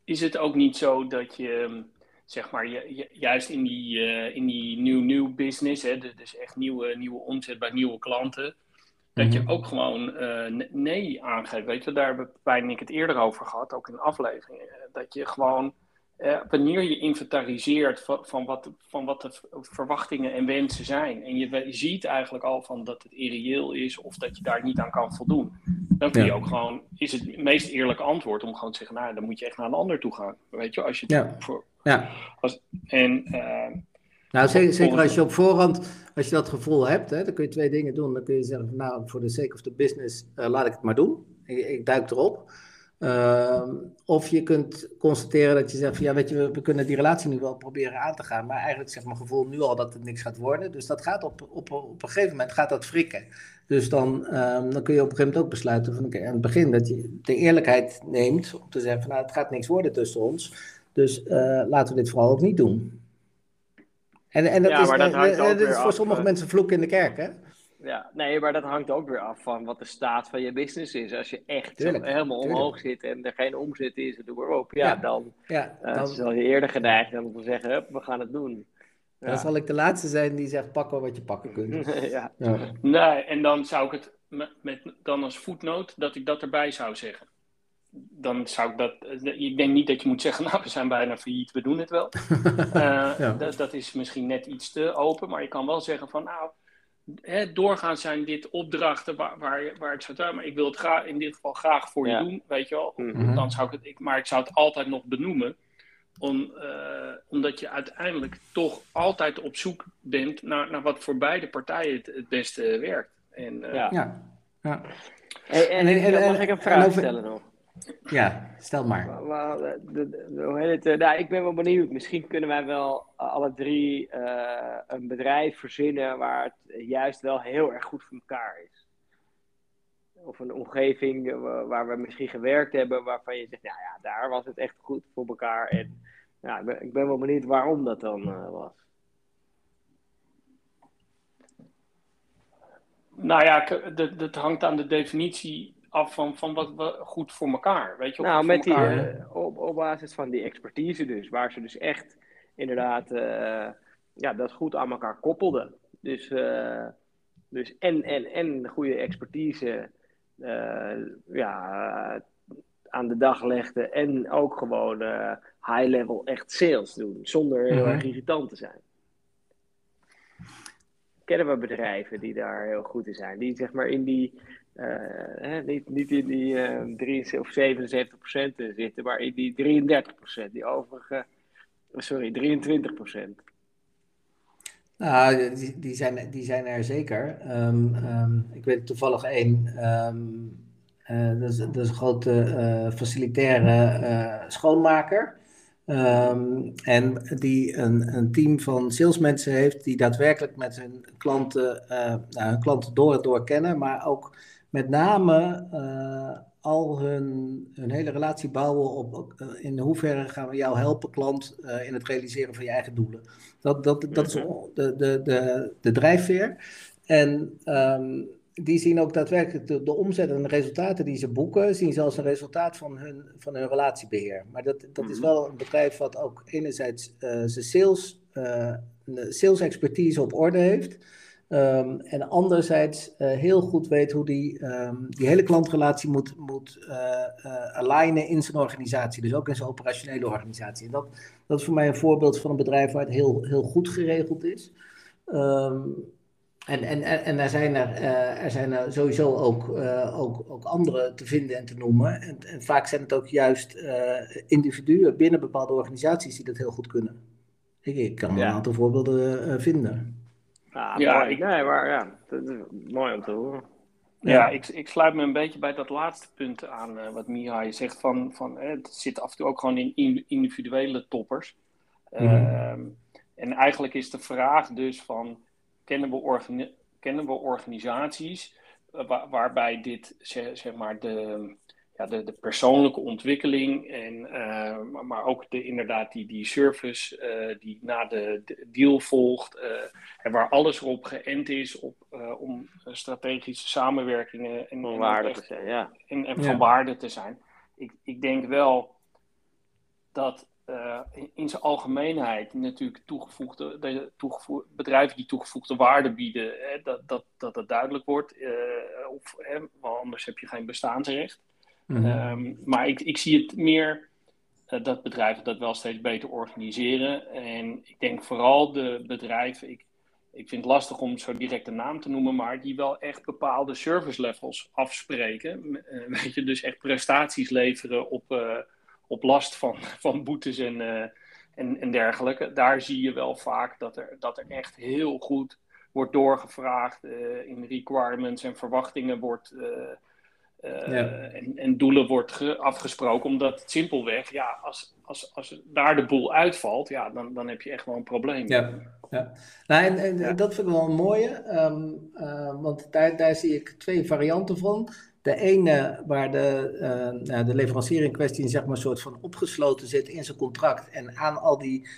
is het ook niet zo dat je zeg maar, je, juist in die, uh, in die nieuw-nieuw business, hè, dus echt nieuwe, nieuwe omzet bij nieuwe klanten, dat je mhm. ook gewoon uh, nee aangeeft. Weet je, daar hebben Pijn en ik het eerder over gehad, ook in afleveringen. Dat je gewoon, uh, wanneer je inventariseert van, van, wat, van wat de verwachtingen en wensen zijn, en je, ziet eigenlijk al van dat het irreëel is of dat je daar niet aan kan voldoen, dan kun je ook gewoon, is het meest eerlijke antwoord om gewoon te zeggen, nou, dan moet je echt naar een ander toe gaan. Weet je, als je ja. voor, ja. Als, en, uh, nou, zeker, zeker, als je op voorhand, als je dat gevoel hebt, hè, dan kun je twee dingen doen. Dan kun je zeggen, nou, voor de sake of the business, uh, laat ik het maar doen. Ik, ik duik erop. Uh, of je kunt constateren dat je zegt, van, ja, weet je, we, we, kunnen die relatie nu wel proberen aan te gaan, maar eigenlijk zegt mijn gevoel nu al dat het niks gaat worden. Dus dat gaat op, op, op een gegeven moment gaat dat frikken. Dus dan, um, dan kun je op een gegeven moment ook besluiten van, okay, aan het begin dat je de eerlijkheid neemt om te zeggen, van, nou, het gaat niks worden tussen ons. Dus uh, laten we dit vooral ook niet doen. En, en dat ja, is, maar dat uh, hangt ook is voor af, sommige mensen vloek in de kerk, hè? Ja, nee, maar dat hangt ook weer af van wat de staat van je business is. Als je echt tuurlijk, helemaal tuurlijk. omhoog zit en er geen omzet is, doe maar op. Ja, ja dan, ja, dan... Uh, zal je eerder geneigd om te zeggen, hup, we gaan het doen. Ja. Dan zal ik de laatste zijn die zegt, pak wel wat je pakken kunt. ja. ja. Nee, en dan zou ik het met, met, dan als voetnoot dat ik dat erbij zou zeggen dan zou ik dat. Ik denk niet dat je moet zeggen, nou, we zijn bijna failliet, we doen het wel. uh, ja. dat, dat is misschien net iets te open, maar je kan wel zeggen van, nou, hè, doorgaans zijn dit opdrachten waar, waar, waar ik zou maar ik wil het graag, in dit geval graag voor ja. je doen, weet je wel. Mm-hmm. Dan zou ik het, ik, maar ik zou het altijd nog benoemen, om, uh, omdat je uiteindelijk toch altijd op zoek bent naar, naar wat voor beide partijen het, het beste werkt. En, uh, ja. ja. ja. Hey, en, en, en, mag ik een vraag stellen nog? Ja, stel maar. hoe heet het? Nou, ik ben wel benieuwd. Misschien kunnen wij wel alle drie uh, een bedrijf verzinnen waar het juist wel heel erg goed voor elkaar is. Of een omgeving waar we misschien gewerkt hebben, waarvan je zegt, nou ja, daar was het echt goed voor elkaar. En ja, ik, ben, ik ben wel benieuwd waarom dat dan uh, was. Nou ja, dat hangt aan de definitie af van, van wat we goed voor elkaar. Weet je, nou, met die, uh, op, op basis van die expertise dus, waar ze dus echt inderdaad ja, dat goed aan elkaar koppelde. Dus, dus en, en, en goede expertise ja, aan de dag legde en ook gewoon high-level echt sales doen, zonder heel mhm. erg irritant te zijn kennen we bedrijven die daar heel goed in zijn. Die zeg maar in die, hè, niet, niet in die uh, eh, 73 of 77 procent zitten, maar in die 33 procent, die overige, sorry, 23 procent. Nou, die, die, zijn, die zijn er zeker. Um, um, ik weet toevallig één, uh, dat, is, dat is een grote facilitaire schoonmaker. En die een, een, team van salesmensen heeft die daadwerkelijk met hun klanten, nou, klanten door en door kennen, maar ook met name uh, al hun, hun hele relatie bouwen op uh, in hoeverre gaan we jou helpen, klant, in het realiseren van je eigen doelen. Dat, dat, dat is mhm. de, de, de, de drijfveer. En um, die zien ook daadwerkelijk de, de omzet en de resultaten die ze boeken, zien ze als een resultaat van hun, van hun relatiebeheer. Maar dat, dat is mhm. wel een bedrijf wat ook enerzijds zijn sales, sales expertise op orde heeft. Um, en anderzijds uh, heel goed weet hoe die, um, die hele klantrelatie moet, moet alignen in zijn organisatie. Dus ook in zijn operationele organisatie. En dat, dat is voor mij een voorbeeld van een bedrijf waar het heel, heel goed geregeld is. Um, en, en, en er zijn er, er, zijn er sowieso ook, ook, ook andere te vinden en te noemen. En, en vaak zijn het ook juist individuen binnen bepaalde organisaties die dat heel goed kunnen. Ik, ik kan ja. een aantal voorbeelden vinden. Ah, ja, mooi. Ik, nee, maar ja, dat is mooi om te horen. Ja, ja, Ik, ik sluit me een beetje bij dat laatste punt aan wat Mihai zegt. Van, van, het zit af en toe ook gewoon in individuele toppers. Mm. en eigenlijk is de vraag dus van kennen we, kennen we organisaties uh, waarbij dit, zeg, maar, de, ja, de, de persoonlijke ontwikkeling en uh, maar ook de, inderdaad die, die service uh, die na de, de, deal volgt en waar alles erop geënt is op, om strategische samenwerkingen en, van waarde te zijn, ja. en, en van waarde te zijn. Ik, ik denk wel dat uh, in zijn algemeenheid natuurlijk toegevoegde, de, toegevoegde, bedrijven die toegevoegde waarde bieden, hè, dat, dat, dat het duidelijk wordt. Uh, of, hè, want anders heb je geen bestaansrecht. Mm um, maar ik, ik zie het meer uh, dat bedrijven dat wel steeds beter organiseren. En ik denk vooral de bedrijven, ik, ik vind het lastig om zo direct een naam te noemen, maar die wel echt bepaalde service levels afspreken. weet je, dus echt prestaties leveren op op last van, van boetes en, uh, en, en dergelijke. Daar zie je wel vaak dat er, dat er echt heel goed wordt doorgevraagd. Uh, in requirements en verwachtingen wordt. Uh, ja. en, en, doelen wordt afgesproken, omdat het simpelweg, ja, als, als, als daar de boel uitvalt, ja, dan, dan heb je echt wel een probleem. Ja, ja. Nou, en, en dat vind ik wel een mooie, um, want daar, daar zie ik twee varianten van. De ene waar de, uh, de leverancier in kwestie zeg maar, een soort van opgesloten zit in zijn contract en aan al die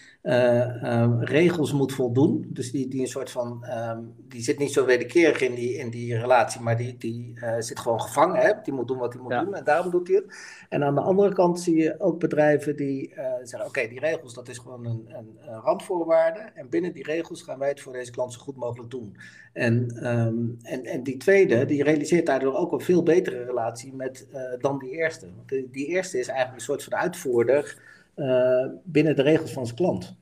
regels moet voldoen. Dus die, die een soort van, um, die zit niet zo wederkerig in die, in die relatie, maar die, die uh, zit gewoon gevangen. Hè? Die moet doen wat hij moet doen en daarom doet hij het. En aan de andere kant zie je ook bedrijven die zeggen, oké, die regels dat is gewoon een, een, een, randvoorwaarde. En binnen die regels gaan wij het voor deze klant zo goed mogelijk doen. En, um, en, en die tweede, die realiseert daardoor ook een veel betere relatie met, dan die eerste. Want die, die eerste is eigenlijk een soort van uitvoerder binnen de regels van zijn klant.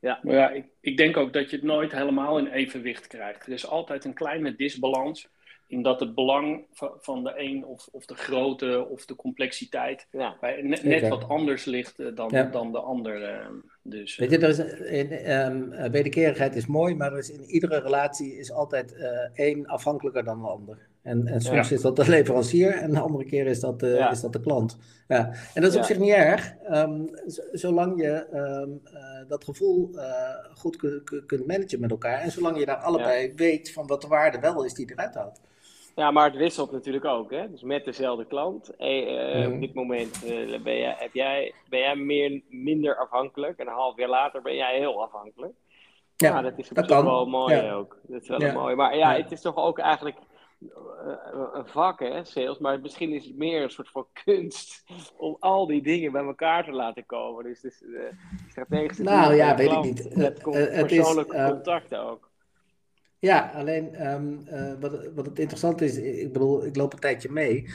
Ja, maar ja, ik, ik, denk ook dat je het nooit helemaal in evenwicht krijgt. Er is altijd een kleine disbalans in dat het belang van de een of, of de grootte of de complexiteit ja. bij, net, net, wat anders ligt uh, dan, ja. dan de ander. Dus, Weet je, er is in, um, wederkerigheid is mooi, maar er is in iedere relatie is altijd één afhankelijker dan de ander. En, en soms is dat de leverancier en de andere keer is dat de, is dat de klant. Ja. En dat is op zich niet erg, um, zolang je um, uh, dat gevoel uh, goed kunt managen met elkaar. En zolang je daar allebei weet van wat de waarde wel is die eruit haalt. Ja, maar het wisselt natuurlijk ook. Hè? Dus met dezelfde klant. Uh, mm. Op dit moment ben, jij, heb jij, ben jij meer, minder afhankelijk. En een half jaar later ben jij heel afhankelijk. Ja, dat is dat wel mooi ook. Dat is wel mooi. Maar ja, het is toch ook eigenlijk een vak, hè, sales, maar misschien is het meer een soort van kunst om al die dingen bij elkaar te laten komen. Dus, dus uh, strategische Nou ja, weet ik niet. Uh, contacten ook. Ja, alleen um, uh, wat, wat het interessant is, ik bedoel, ik loop een tijdje mee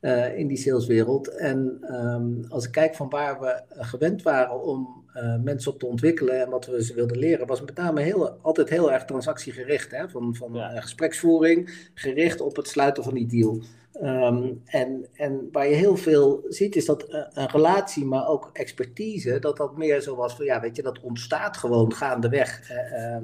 uh, in die saleswereld. En um, als ik kijk van waar we gewend waren om uh, mensen op te ontwikkelen en wat we ze wilden leren, was met name heel, altijd heel erg transactiegericht. Hè? Van, van ja. gespreksvoering, gericht op het sluiten van die deal. Um, en, en waar je heel veel ziet, is dat een relatie, maar ook expertise, dat dat meer zo was van, ja, weet je, dat ontstaat gewoon gaandeweg uh,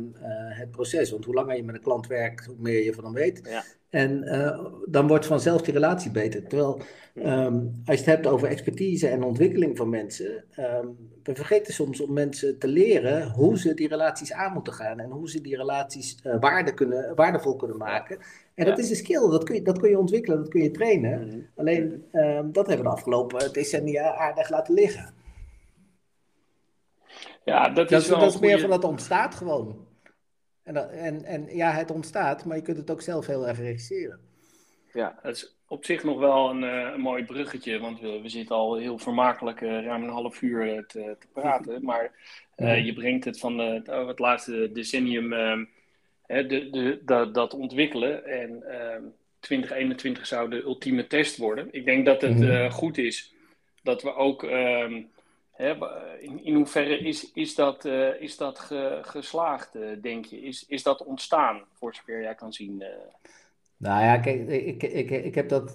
het proces. Want hoe langer je met een klant werkt, hoe meer je van hem weet. Ja. En uh, dan wordt vanzelf die relatie beter. Terwijl um, als je het hebt over expertise en ontwikkeling van mensen, um, we vergeten soms om mensen te leren hoe ze die relaties aan moeten gaan en hoe ze die relaties uh, waarde kunnen, waardevol kunnen maken. En ja. dat is een skill, dat kun, je, dat kun je ontwikkelen, dat kun je trainen. Mm. Alleen um, dat hebben we de afgelopen decennia aardig laten liggen. Ja, dat is, dat, dat is meer van dat ontstaat gewoon. En, dat, en, en ja, het ontstaat, maar je kunt het ook zelf heel erg regisseren. Ja, het is op zich nog wel een, een mooi bruggetje, want we, we zitten al heel vermakelijk uh, ruim een half uur te, te praten. Maar uh, je brengt het van de, het laatste decennium, de, de, de, dat ontwikkelen. En 2021 zou de ultieme test worden. Ik denk dat het mm. goed is dat we ook ehm, in, hoeverre is, dat, is dat ge, geslaagd, uh, denk je? Is, is dat ontstaan, voor zover jij kan zien? Nou ja, kijk, ik, ik, ik heb dat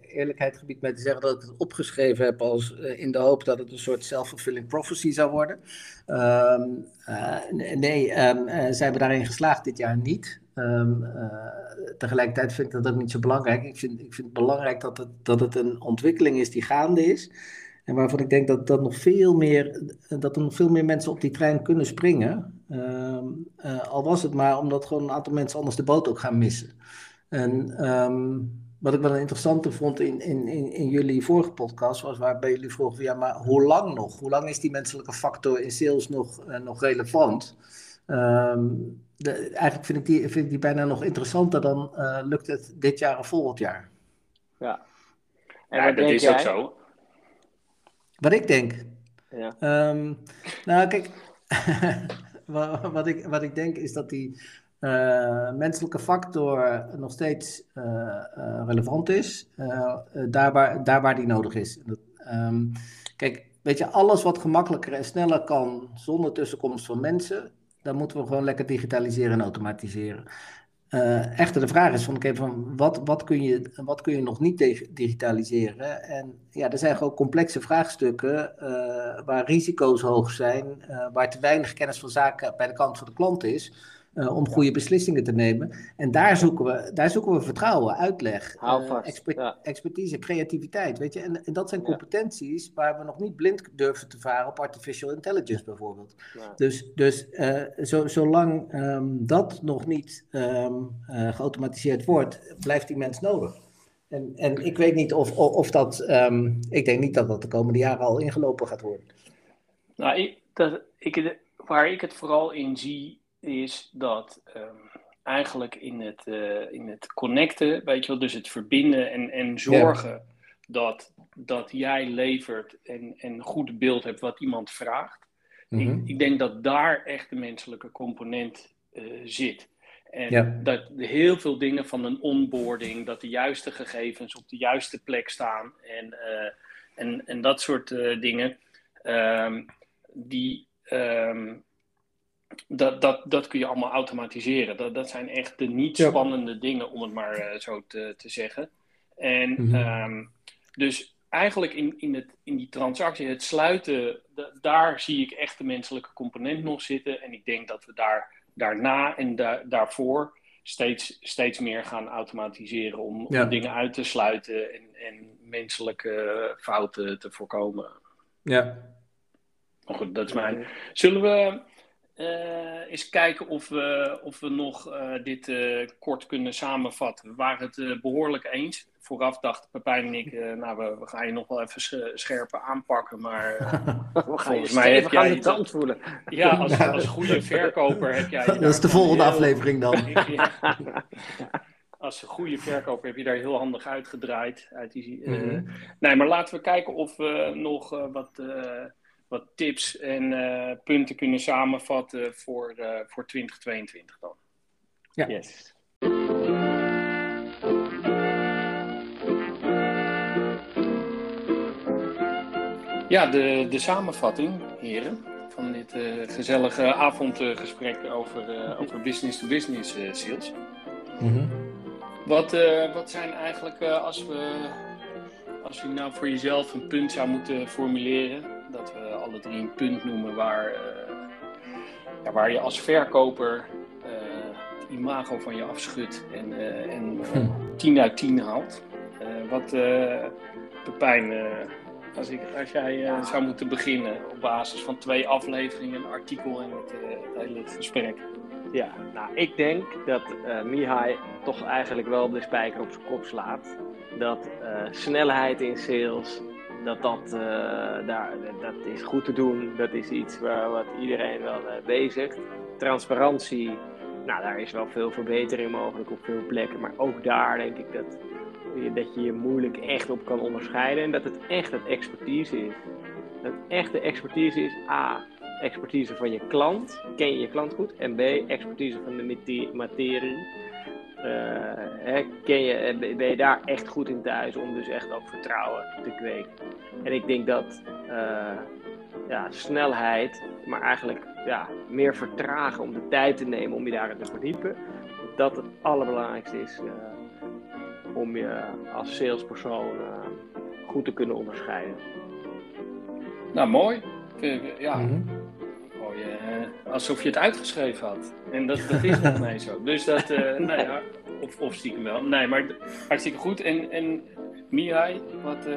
eerlijkheidsgebied met te zeggen dat ik het opgeschreven heb als in de hoop dat het een soort self-fulfilling prophecy zou worden. Um, nee, um, zijn we daarin geslaagd dit jaar niet. Um, tegelijkertijd vind ik dat ook niet zo belangrijk. Ik vind, ik vind het belangrijk dat het, dat het een ontwikkeling is die gaande is. En waarvan ik denk dat, dat, nog veel meer, dat er nog veel meer mensen op die trein kunnen springen. Uh, uh, al was het maar omdat gewoon een aantal mensen anders de boot ook gaan missen. En um, wat ik wel een interessante vond in, in, in, in, jullie vorige podcast was waarbij jullie vroegen: ja, maar hoe lang nog? Hoe lang is die menselijke factor in sales nog, uh, nog relevant? Um, de, eigenlijk vind ik, die, vind ik die bijna nog interessanter dan uh, lukt het dit jaar of volgend jaar. Ja, en ja dat is jij? ook zo. Wat ik denk? Ja. Um, nou, kijk, wat, ik, wat ik denk is dat die uh, menselijke factor nog steeds uh, uh, relevant is, daar, waar, daar waar die nodig is. Dat, um, kijk, weet je, alles wat gemakkelijker en sneller kan zonder tussenkomst van mensen, dan moeten we gewoon lekker digitaliseren en automatiseren. Uh, echter, de vraag is van, van wat, wat, kun je, wat kun je nog niet digitaliseren? En ja, er zijn gewoon complexe vraagstukken uh, waar risico's hoog zijn, uh, waar te weinig kennis van zaken bij de kant van de klant is uh, om goede beslissingen te nemen. En daar zoeken we, daar zoeken we vertrouwen, uitleg, uh, ja. expertise, creativiteit. Weet je? En, en dat zijn competenties waar we nog niet blind durven te varen op artificial intelligence bijvoorbeeld. Ja. Dus, dus uh, zo, zolang um, dat nog niet um, geautomatiseerd wordt, blijft die mens nodig. En, en ik weet niet of, of, of dat, um, ik denk niet dat dat de komende jaren al ingelopen gaat worden. Nou, ik, dat, ik, waar ik het vooral in zie, is dat um, eigenlijk in het, uh, in het connecten, weet je wel, dus het verbinden en, en zorgen ja. dat, dat jij levert en, en een goed beeld hebt wat iemand vraagt. Mm -hmm. ik, ik, denk dat daar echt de menselijke component uh, zit. En ja. dat heel veel dingen van een onboarding, dat de juiste gegevens op de juiste plek staan en, uh, en, en dat soort dingen, um, die, um, dat, dat, dat kun je allemaal automatiseren. Dat, dat zijn echt de niet spannende ja. dingen, om het maar uh, zo te, te zeggen. En mm -hmm. um, dus eigenlijk in, in, het, in die transactie, het sluiten, daar zie ik echt de menselijke component nog zitten. En ik denk dat we daar, daarna en da daarvoor steeds, steeds meer gaan automatiseren om, ja. om dingen uit te sluiten en, en menselijke fouten te voorkomen. Ja. Maar goed, dat is mijn. Zullen we uh, eens kijken of we, of we nog uh, dit uh, kort kunnen samenvatten. We waren het behoorlijk eens. Vooraf dachten Pepijn en ik, nou, we, we, gaan je nog wel even scherper aanpakken, maar we gaan je mij heb jij de tand voelen. Ja, als, als goede verkoper heb jij... Dat is de volgende heel... aflevering dan. als een goede verkoper heb je daar heel handig uitgedraaid. Uit die, mhm. Nee, maar laten we kijken of we nog wat, wat tips en punten kunnen samenvatten voor, voor 2022 dan. Ja. Yes. Ja, de, de samenvatting, heren, van dit uh, gezellige avondgesprek over, uh, over business-to-business uh, sales. Mm wat, wat zijn eigenlijk, als, we, als je nou voor jezelf een punt zou moeten formuleren, dat we alle drie een punt noemen waar, ja, waar je als verkoper het imago van je afschudt en, en hm. 10 uit 10 haalt. wat, Pepijn, als, ik, als jij uh, zou moeten beginnen op basis van twee afleveringen, een artikel en het, uh, het hele gesprek. Ja, nou, ik denk dat uh, Mihai toch eigenlijk wel de spijker op zijn kop slaat. Dat snelheid in sales, dat, dat, daar, dat is goed te doen. Dat is iets waar wat iedereen wel bezigt. Transparantie, nou, daar is wel veel verbetering mogelijk op veel plekken. Maar ook daar denk ik dat dat je je moeilijk echt op kan onderscheiden en dat het echt het expertise is. Dat echt expertise is, A, expertise van je klant, ken je je klant goed, en B, expertise van de materie. Uh, ken je, ben je daar echt goed in thuis om dus echt ook vertrouwen te kweken. En ik denk dat uh, ja, snelheid, maar eigenlijk ja, meer vertragen om de tijd te nemen om je daarin te verdiepen, dat het allerbelangrijkste is uh, om je als salespersoon uh, goed te kunnen onderscheiden. Nou, mooi. Ja, mm -hmm. mooi, uh, alsof je het uitgeschreven had. En dat, dat is nog mee zo. Dus dat, uh, nou ja, of, of stiekem wel. Nee, maar hartstikke goed. En, en Mihai, wat...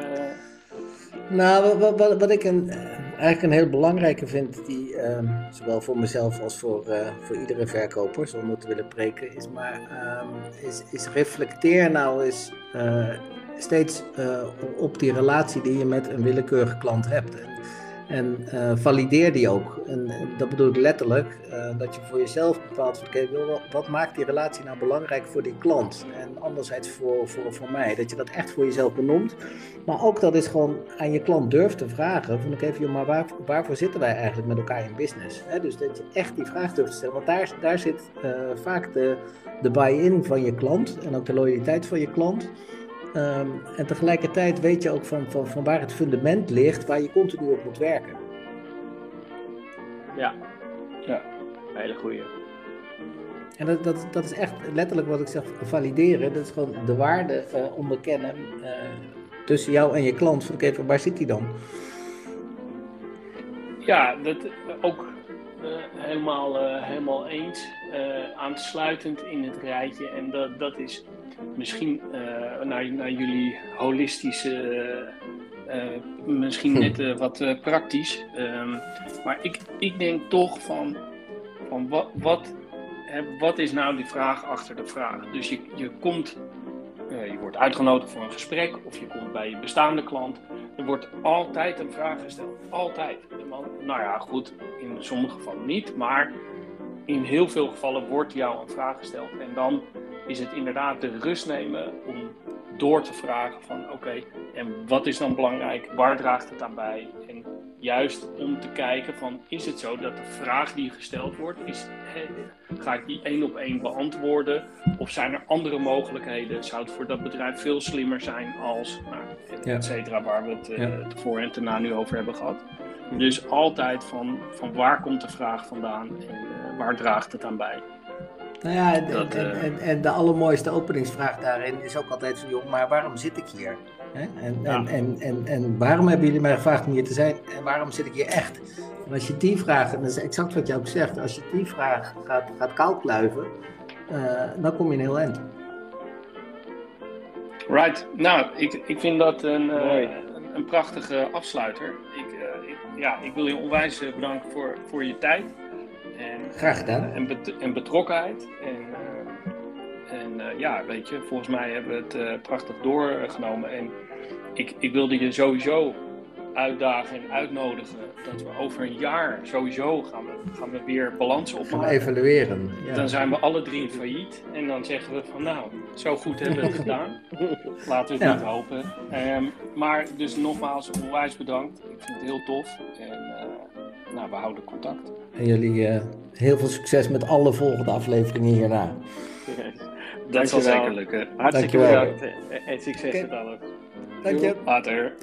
Nou, wat, ik een, eigenlijk een heel belangrijke vind, die uh, zowel voor mezelf als voor, uh, voor iedere verkoper, zonder te willen preken, is maar um, is, is reflecteer nou eens uh, steeds op die relatie die je met een willekeurige klant hebt. Uh, valideer die ook. En, dat bedoel ik letterlijk, uh, dat je voor jezelf bepaalt, oké, wat maakt die relatie nou belangrijk voor die klant? En anderzijds voor, voor, voor mij, dat je dat echt voor jezelf benoemt. Maar ook dat is gewoon aan je klant durft te vragen, van oké, okay, maar waar, waarvoor zitten wij eigenlijk met elkaar in business? Dus dat je echt die vraag durft te stellen, want daar, daar zit vaak de, de buy-in van je klant en ook de loyaliteit van je klant. Um, en tegelijkertijd weet je ook van, van, van waar het fundament ligt waar je continu op moet werken. Ja, ja. hele goede. En dat, dat, dat is echt letterlijk wat ik zeg, valideren. Dat is gewoon de waarde uh, onderkennen uh, tussen jou en je klant. Van oké, waar zit die dan? Ja, dat ook uh, helemaal, helemaal eens. aansluitend in het rijtje. En dat, dat is misschien uh, naar, naar jullie holistische, uh, misschien hm. net wat praktisch. Um, maar ik, ik denk toch van, van wat, wat, hè, wat is nou die vraag achter de vraag? Dus je, je komt, je wordt uitgenodigd voor een gesprek of je komt bij je bestaande klant. Er wordt altijd een vraag gesteld. Altijd. Man, nou ja, goed, in sommige gevallen niet, maar in heel veel gevallen wordt jou een vraag gesteld. En dan is het inderdaad de rust nemen om door te vragen van oké, en wat is dan belangrijk, waar draagt het aan bij? En juist om te kijken van is het zo dat de vraag die gesteld wordt, is, ga ik die één op één beantwoorden? Of zijn er andere mogelijkheden? Zou het voor dat bedrijf veel slimmer zijn als, nou, et cetera, waar we het uh, voor en daarna nu over hebben gehad? Dus altijd van, van waar komt de vraag vandaan en uh, waar draagt het aan bij? Nou ja, en, eh, en, en, de allermooiste openingsvraag daarin is ook altijd van, joh, maar waarom zit ik hier? En, en, en, en, en waarom hebben jullie mij gevraagd om hier te zijn? En waarom zit ik hier echt? En als je die vraag, en dat is exact wat je ook zegt, als je die vraag gaat, gaat kaalkluiven, uh, dan kom je een heel eind. Right. Nou, ik, ik vind dat een, uh, een prachtige afsluiter. Ik, uh, ik, ja, ik wil je onwijs bedanken voor, voor je tijd. En, Graag gedaan. en, en betrokkenheid. En, uh, en uh, ja, weet je, volgens mij hebben we het prachtig doorgenomen. En ik, ik wilde je sowieso uitdagen en uitnodigen dat we over een jaar sowieso gaan we, gaan we weer balans opmaken. Gaan evalueren. Ja. Dan zijn we alle drie failliet en dan zeggen we van nou, zo goed hebben we het gedaan. Laten we het niet hopen. Um, maar dus nogmaals, onwijs bedankt. Ik vind het heel tof en uh, nou, we houden contact. En jullie uh, heel veel succes met alle volgende afleveringen hierna. Dat zal zeker lukken. Hartstikke bedankt en succes okay. met alles. Dank je. Later.